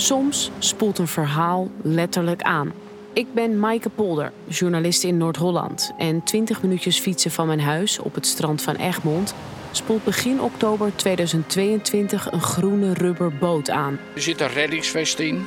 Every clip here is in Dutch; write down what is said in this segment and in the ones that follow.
Soms spoelt een verhaal letterlijk aan. Ik ben Maaike Polder, journalist in Noord-Holland. En 20 minuutjes fietsen van mijn huis op het strand van Egmond spoelt begin oktober 2022 een groene rubberboot aan. Er zit een reddingsvest in.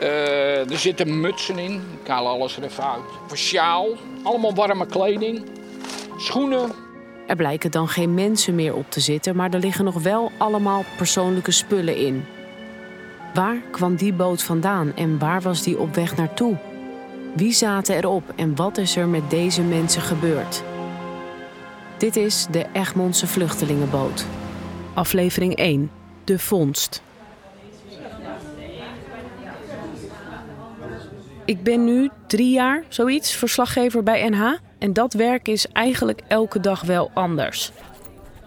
Uh, er zitten mutsen in. Ik haal alles er even uit. Een sjaal. Allemaal warme kleding. Schoenen. Er blijken dan geen mensen meer op te zitten, maar er liggen nog wel allemaal persoonlijke spullen in. Waar kwam die boot vandaan en waar was die op weg naartoe? Wie zaten erop en wat is er met deze mensen gebeurd? Dit is de Egmondse Vluchtelingenboot. Aflevering 1. De vondst. Ik ben nu drie jaar, zoiets, verslaggever bij NH. En dat werk is eigenlijk elke dag wel anders.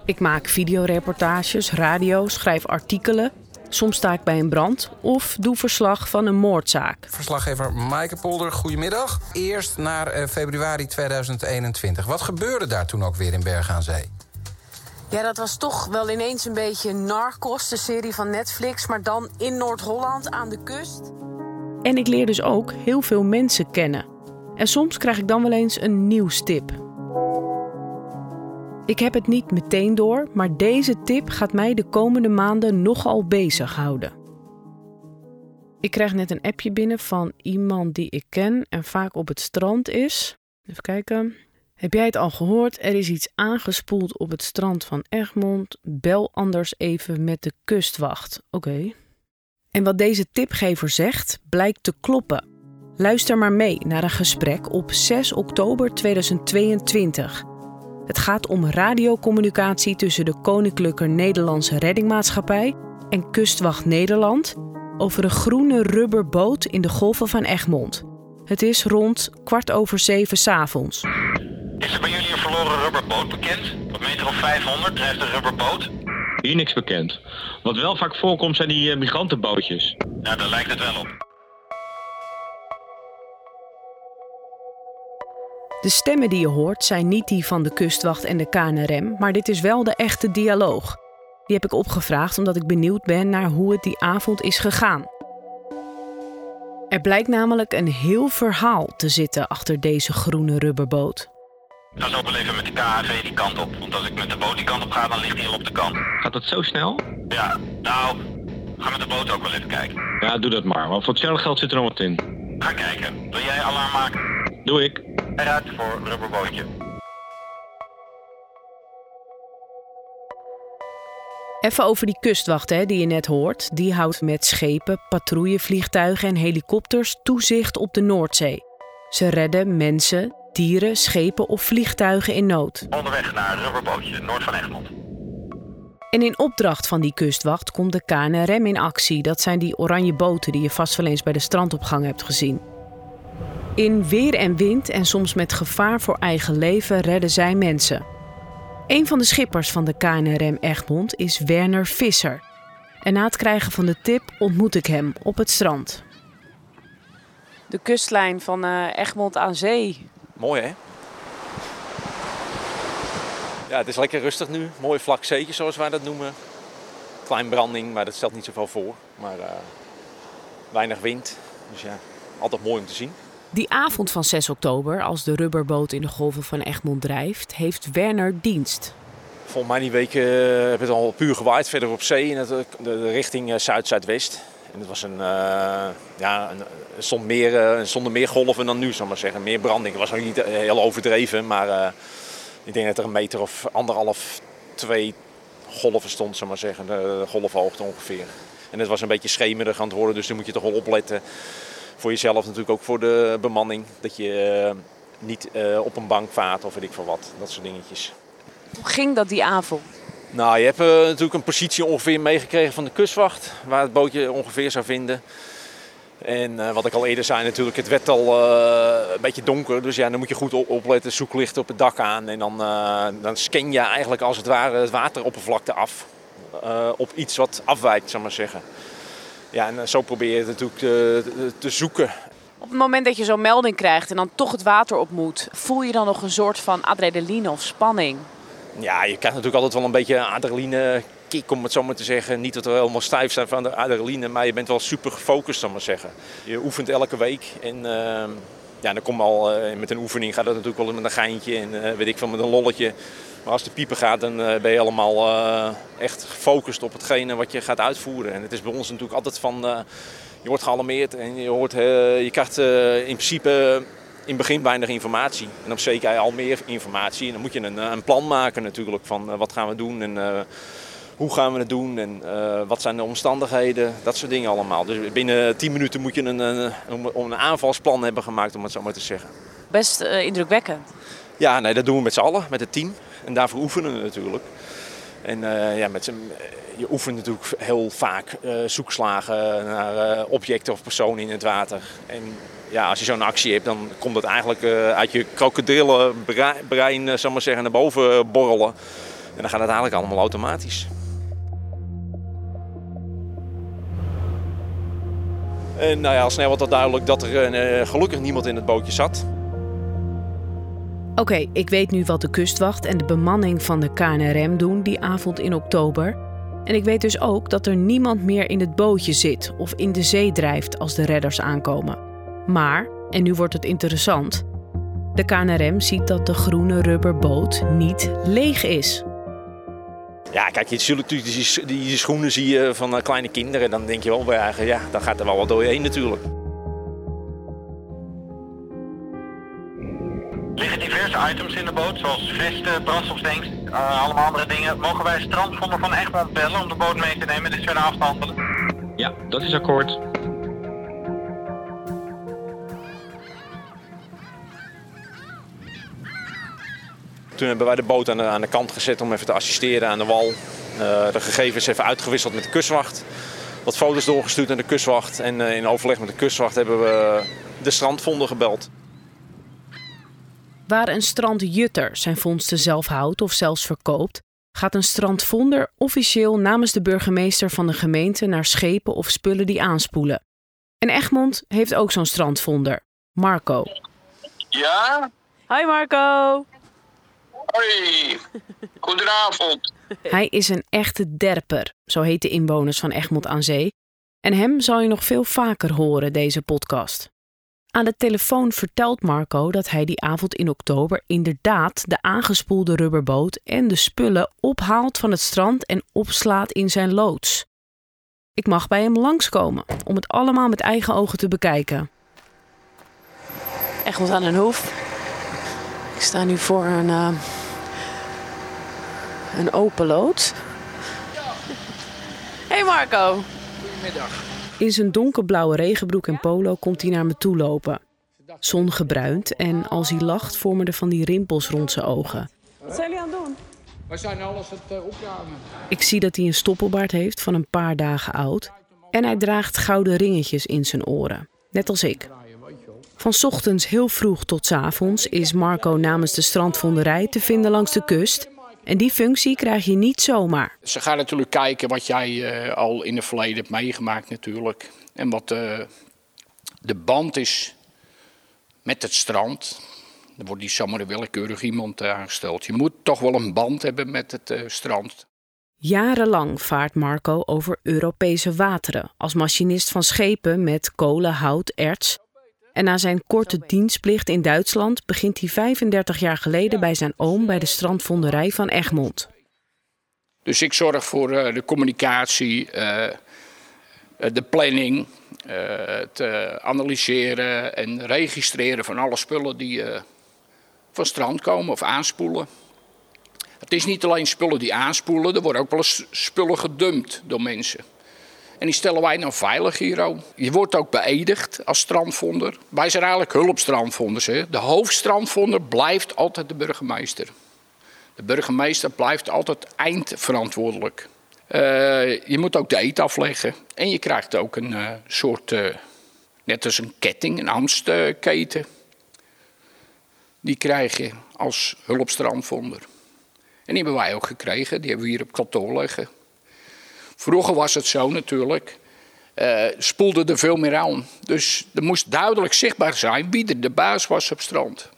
Ik maak videoreportages, radio, schrijf artikelen. Soms sta ik bij een brand of doe verslag van een moordzaak. Verslaggever Maaike Polder, goedemiddag. Eerst naar eh, februari 2021. Wat gebeurde daar toen ook weer in Bergen aan Zee? Ja, dat was toch wel ineens een beetje Narcos, de serie van Netflix, maar dan in Noord-Holland aan de kust. En ik leer dus ook heel veel mensen kennen. En soms krijg ik dan wel eens een nieuwstip. Ik heb het niet meteen door, maar deze tip gaat mij de komende maanden nogal bezighouden. Ik krijg net een appje binnen van iemand die ik ken en vaak op het strand is. Even kijken. Heb jij het al gehoord? Er is iets aangespoeld op het strand van Egmond. Bel anders even met de kustwacht. Oké. En wat deze tipgever zegt, blijkt te kloppen. Luister maar mee naar een gesprek op 6 oktober 2022. Het gaat om radiocommunicatie tussen de Koninklijke Nederlandse Reddingmaatschappij en Kustwacht Nederland over een groene rubberboot in de golven van Egmond. Het is rond kwart over zeven s'avonds. Is er bij jullie een verloren rubberboot bekend? Op meter of 500 drijft een rubberboot? Hier niks bekend. Wat wel vaak voorkomt zijn die uh, migrantenbootjes. Ja, daar lijkt het wel op. De stemmen die je hoort zijn niet die van de kustwacht en de KNRM, maar dit is wel de echte dialoog. Die heb ik opgevraagd omdat ik benieuwd ben naar hoe het die avond is gegaan. Er blijkt namelijk een heel verhaal te zitten achter deze groene rubberboot. Ik ga zo wel even met de KHV die kant op. Want als ik met de boot die kant op ga, dan ligt hij al op de kant. Gaat dat zo snel? Ja, nou, ga met de boot ook wel even kijken. Ja, doe dat maar. Maar voor hetzelfde geld zit er nog wat in. Ga kijken. Wil jij alarm maken? Doe ik. Eruit voor rubberbootje. Even over die kustwacht hè, die je net hoort. Die houdt met schepen, patrouillevliegtuigen en helikopters toezicht op de Noordzee. Ze redden mensen, dieren, schepen of vliegtuigen in nood. Onderweg naar rubberbootje, noord van Egmond. En in opdracht van die kustwacht komt de KNRM in actie. Dat zijn die oranje boten die je vast wel eens bij de strandopgang hebt gezien. In weer en wind en soms met gevaar voor eigen leven redden zij mensen. Een van de schippers van de KNRM Egmond is Werner Visser. En na het krijgen van de tip ontmoet ik hem op het strand. De kustlijn van uh, Egmond aan zee. Mooi hè? Ja, het is lekker rustig nu. Mooi vlak zeetje zoals wij dat noemen. Klein branding, maar dat stelt niet zoveel voor. Maar uh, weinig wind. Dus ja, altijd mooi om te zien. Die avond van 6 oktober, als de rubberboot in de golven van Egmond drijft, heeft Werner dienst. Volgens mij die week uh, heb het al puur gewaaid verder op zee in het, de, richting uh, zuid-zuidwest. En het was een, uh, ja, een, stond meer, stonden meer golven dan nu, zal maar zeggen. Meer branding. Het was ook niet heel overdreven, maar ik denk dat er een meter of anderhalf, twee golven stond, zal maar zeggen. De, golfhoogte ongeveer. En het was een beetje schemerig aan het worden, dus daar moet je toch wel opletten voor jezelf natuurlijk ook voor de bemanning. Dat je uh, niet uh, op een bank vaart of weet ik veel wat. Dat soort dingetjes. Hoe ging dat die avond? Nou, je hebt uh, natuurlijk een positie ongeveer meegekregen van de kustwacht. Waar het bootje ongeveer zou vinden. En wat ik al eerder zei natuurlijk, het werd al een beetje donker. Dus ja, dan moet je goed opletten, zoeklicht op het dak aan. En dan, dan scan je eigenlijk als het ware het wateroppervlakte af. op iets wat afwijkt, zal maar zeggen. Ja, en zo probeer je het natuurlijk te, te zoeken. Op het moment dat je zo'n melding krijgt en dan toch het water op moet, voel je dan nog een soort van adrenaline of spanning? Ja, je krijgt natuurlijk altijd wel een beetje adrenaline kick, om het zo maar te zeggen. Niet dat we helemaal stijf zijn van de adrenaline, maar je bent wel super gefocust, zal maar zeggen. Je oefent elke week en ehm, ja, dan kom al eh, met een oefening gaat dat natuurlijk wel met een geintje en eh, weet ik veel met een lolletje. Maar als de piepen gaat, dan eh, ben je allemaal eh, echt gefocust op hetgene wat je gaat uitvoeren. En het is bij ons natuurlijk altijd van, eh, je wordt gealarmeerd en je, hoort, je krijgt in principe in het begin weinig informatie. En op zeker al meer informatie. En dan moet je een, een plan maken natuurlijk van wat gaan we doen en hoe gaan we het doen en wat zijn de omstandigheden. Dat soort dingen allemaal. Dus binnen 10 minuten moet je een, een, een, een aanvalsplan hebben gemaakt om het zo maar te zeggen. Best indrukwekkend. Ja, nee, dat doen we met z'n allen, met het team. En daarvoor oefenen we natuurlijk. En eh, ja, met je oefent natuurlijk heel vaak eh, zoekslagen naar eh, objecten of personen in het water. En ja, als je zo'n actie hebt, dan komt dat eigenlijk uit je krokodillenbrein, zeggen, naar boven borrelen. En dan gaat het eigenlijk allemaal automatisch. En nou ja, al snel wordt het duidelijk dat er gelukkig niemand in het bootje zat. Oké, ik weet nu wat de kustwacht en de bemanning van de KNRM doen die avond in oktober. En ik weet dus ook dat er niemand meer in het bootje zit of in de zee drijft als de redders aankomen. Maar, en nu wordt het interessant, de KNRM ziet dat de groene rubberboot niet leeg is. Ja, kijk, je ziet natuurlijk die, die schoenen zie je van eh, kleine kinderen. Dan denk je wel bij eigen, ja, dan gaat er wel wat door je heen natuurlijk. In de boot, zoals vesten, brandstofstanks, eh, allemaal andere dingen. Mogen wij strandvonden van Egmond bellen om de boot mee te nemen? Dit is verder af te handelen. Ja, dat is akkoord. Toen hebben wij de boot aan de, aan de kant gezet om even te assisteren aan de wal. Eh, de gegevens even uitgewisseld met de kustwacht. Wat foto's doorgestuurd naar de kustwacht. En eh, in overleg met de kustwacht hebben we de strandvonden gebeld. Waar een strandjutter zijn vondsten zelf houdt of zelfs verkoopt, gaat een strandvonder officieel namens de burgemeester van de gemeente naar schepen of spullen die aanspoelen. En Egmond heeft ook zo'n strandvonder, Marco. Ja? Hi Marco! Hoi. Goedenavond. Hij is een echte derper, zo heet de inwoners van Egmond aan Zee. En hem zal je nog veel vaker horen, deze podcast. Aan de telefoon vertelt Marco dat hij die avond in oktober inderdaad de aangespoelde rubberboot en de spullen ophaalt van het strand en opslaat in zijn loods. Ik mag bij hem langskomen om het allemaal met eigen ogen te bekijken. Egmond aan den Hoef. Ik sta nu voor een, eh, een open loods. Hey Marco! In zijn donkerblauwe regenbroek en polo komt hij naar me toe lopen. Zongebruind en als hij lacht vormen er van die rimpels rond zijn ogen. Wat zijn jullie aan het doen? We zijn alles het uh, opruimen. Ik zie dat hij een stoppelbaard heeft van een paar dagen oud. En hij draagt gouden ringetjes in zijn oren. Net als ik. Van 's ochtends heel vroeg tot 's avonds is Marco namens de strandvonderij te vinden langs de kust. En die functie krijg je niet zomaar. Ze gaan natuurlijk kijken wat jij eh, al in het verleden hebt meegemaakt natuurlijk. En wat eh, de band is met het strand. Er wordt niet zomaar willekeurig iemand eh, aangesteld. Je moet toch wel een band hebben met het strand. Jarenlang vaart Marco over Europese wateren als machinist van schepen met kolen, hout, erts. En na zijn korte dienstplicht in Duitsland begint hij 35 jaar geleden bij zijn oom bij de strandvonderij van Egmond. Dus ik zorg voor eh, de communicatie, eh, de planning, eh, het analyseren en registreren van alle spullen die van strand komen of aanspoelen. Het is niet alleen spullen die aanspoelen, er worden ook wel eens spullen gedumpt door mensen. En die stellen wij dan veilig hier ook. Je wordt ook beëdigd als strandvonder. Wij zijn eigenlijk hulpstrandvonders. Hè. De hoofdstrandvonder blijft altijd de burgemeester. De burgemeester blijft altijd eindverantwoordelijk. Eh, je moet ook de eet afleggen. En je krijgt ook een eh, soort, eh, net als een ketting, een amstketen. Die krijg je als hulpstrandvonder. En die hebben wij ook gekregen. Die hebben we hier op kantoor liggen. Vroeger was het zo natuurlijk. eh spoelde er veel meer aan. Dus er moest duidelijk zichtbaar zijn wie er de baas was op strand.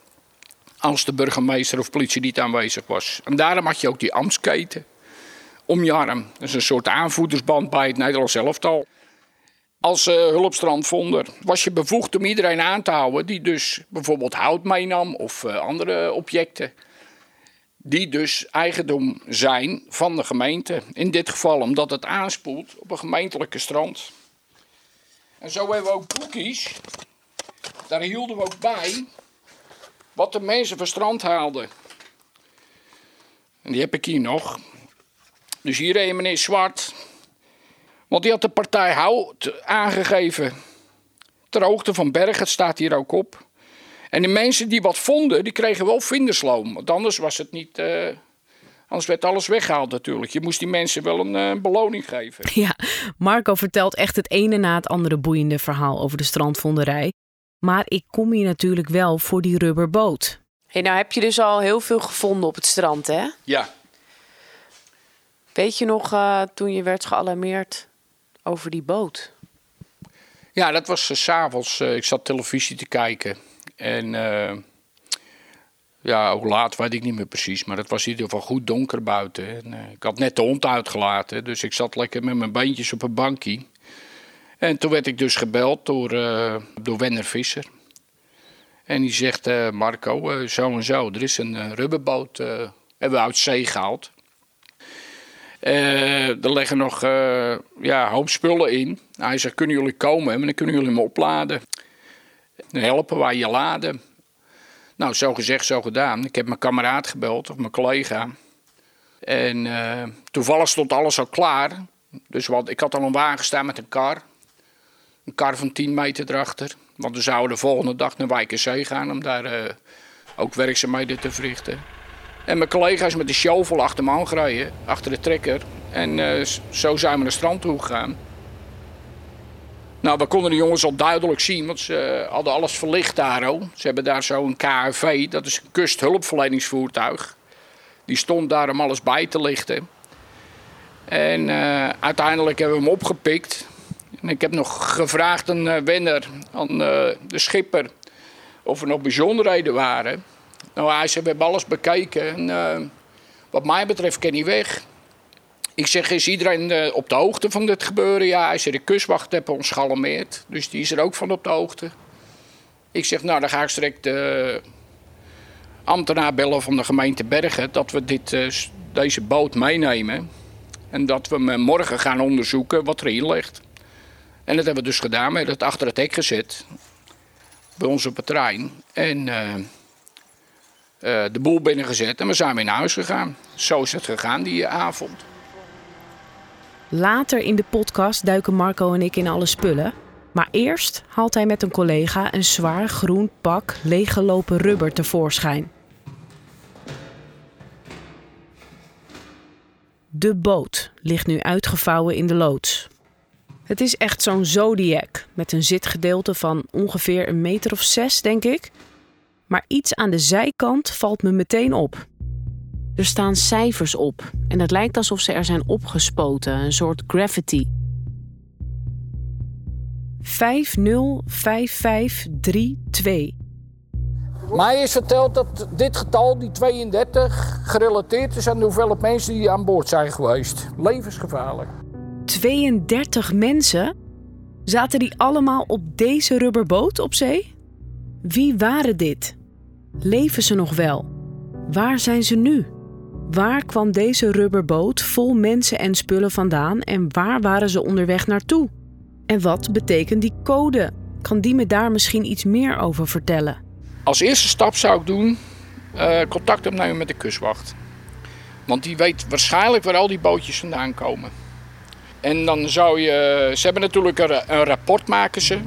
Als de burgemeester of politie niet aanwezig was. En daarom had je ook die ambtsketen. om je arm. Dat is een soort aanvoedersband bij het Nederlands elftal. Als uh, hulpstrandvonder was je bevoegd om iedereen aan te houden die dus bijvoorbeeld hout meenam of uh, andere objecten. Die dus eigendom zijn van de gemeente. In dit geval omdat het aanspoelt op een gemeentelijke strand. En zo hebben we ook boekjes. Daar hielden we ook bij wat de mensen van strand haalden. En die heb ik hier nog. Dus hier een meneer Zwart. Want die had de partij Hout aangegeven. Ter hoogte van Berg, het staat hier ook op. En de mensen die wat vonden, die kregen wel vindersloom. Want anders was het niet. Uh, anders werd alles weggehaald natuurlijk. Je moest die mensen wel een uh, beloning geven. Ja, Marco vertelt echt het ene na het andere boeiende verhaal over de strandvonderij. Maar ik kom hier natuurlijk wel voor die rubberboot. Hey, nou heb je dus al heel veel gevonden op het strand, hè? Ja. Weet je nog uh, toen je werd gealarmeerd over die boot? Ja, dat was uh, s s'avonds. Uh, ik zat televisie te kijken. En ja, hoe laat weet ik niet meer precies. Maar het was in ieder geval goed donker buiten. En, ik had net de hond uitgelaten. Dus ik zat lekker met mijn beentjes op een bankje. En toen werd ik dus gebeld door, door Wenner Visser. En die zegt, uh, Marco, uh, zo en zo, er is een uh, rubberboot, hebben we uit zee gehaald. er liggen nog ja, hoop spullen in. Hij zegt, kunnen jullie komen en dan kunnen jullie hem opladen. Helpen wij je laden. Nou, zo gezegd, zo gedaan. Ik heb mijn kameraad gebeld, of mijn collega. En toevallig stond alles al klaar. Dus wat, ik had al een wagen staan met een kar. Een kar van 10 meter erachter. Want we zouden de volgende dag naar Wijkerzee gaan om daar uh, ook werkzaamheden te verrichten. En mijn collega's met de shovel achter me aangereden, achter de trekker. En uh, zo zijn we naar het strand toe gegaan. Nou, we konden de jongens al duidelijk zien, want ze hadden alles verlicht daar. Ze hebben daar zo'n KFV, dat is een kusthulpverleningsvoertuig. Die stond daar om alles bij te lichten. En uh, uiteindelijk hebben we hem opgepikt. En ik heb nog gevraagd aan uh, Wenner, aan de schipper, of er nog bijzonderheden waren. Nou, hij zei, we hebben alles bekeken en wat mij betreft kan hij weg. Ik zeg, is iedereen op de hoogte van dit gebeuren? Ja, hij zei, de kustwacht heeft ons gealarmeerd, dus die is er ook van op de hoogte. Ik zeg, nou, dan ga ik direct de ambtenaar bellen van de gemeente Bergen... dat we dit, deze boot meenemen en dat we hem morgen gaan onderzoeken wat erin ligt. En dat hebben we dus gedaan. We hebben het achter het hek gezet. Bij ons op. En de boel binnengezet. En we zijn weer naar huis gegaan. Zo is het gegaan die avond. Later in de podcast duiken Marco en ik in alle spullen. Maar eerst haalt hij met een collega een zwaar groen pak leeggelopen rubber tevoorschijn. De boot ligt nu uitgevouwen in de loods. Het is echt zo'n zodiac met een zitgedeelte van ongeveer een meter of zes, denk ik. Maar iets aan de zijkant valt me meteen op. Er staan cijfers op en het lijkt alsof ze er zijn opgespoten, een soort graffiti. 505532. Mij is verteld dat dit getal, die 32, gerelateerd is aan de hoeveelheid mensen die aan boord zijn geweest. Levensgevaarlijk. 32 mensen? Zaten die allemaal op deze rubberboot op zee? Wie waren dit? Leven ze nog wel? Waar zijn ze nu? Waar kwam deze rubberboot vol mensen en spullen vandaan en waar waren ze onderweg naartoe? En wat betekent die code? Kan die me daar misschien iets meer over vertellen? Als eerste stap zou ik doen uh, contact opnemen met de kustwacht. Want die weet waarschijnlijk waar al die bootjes vandaan komen. En dan zou je. Ze hebben natuurlijk een, een rapport maken ze.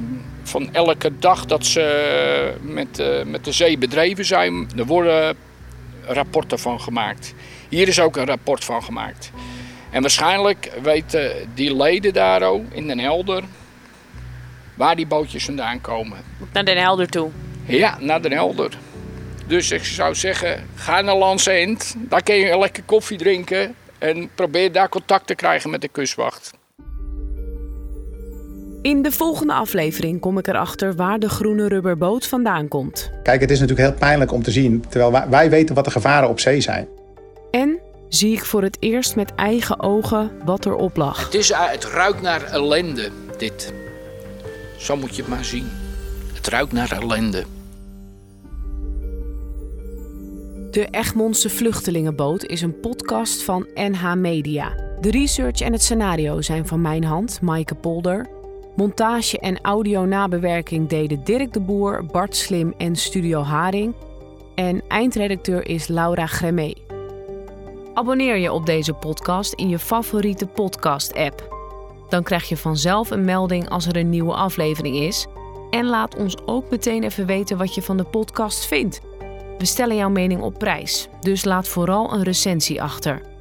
Van elke dag dat ze met, uh, met de zee bedreven zijn. Er worden rapporten van gemaakt. Hier is ook een rapport van gemaakt. En waarschijnlijk weten die leden daar ook in Den Helder. waar die bootjes vandaan komen. Naar Den Helder toe? Ja, naar Den Helder. Dus ik zou zeggen, ga naar Land's End. Daar kun je lekker koffie drinken. En probeer daar contact te krijgen met de kustwacht. In de volgende aflevering kom ik erachter waar de groene rubberboot vandaan komt. Kijk, het is natuurlijk heel pijnlijk om te zien, terwijl wij, wij weten wat de gevaren op zee zijn. En zie ik voor het eerst met eigen ogen wat erop lag. Het, is, eh, het ruikt naar ellende, dit. Zo moet je het maar zien. Het ruikt naar ellende. De Egmondse Vluchtelingenboot is een podcast van NH Media. De research en het scenario zijn van mijn hand, Maaike Polder. Montage en audio-nabewerking deden Dirk de Boer, Bart Slim en Studio Haring. En eindredacteur is Laura Gremé. Abonneer je op deze podcast in je favoriete podcast-app. Dan krijg je vanzelf een melding als er een nieuwe aflevering is. En laat ons ook meteen even weten wat je van de podcast vindt. We stellen jouw mening op prijs, dus laat vooral een recensie achter.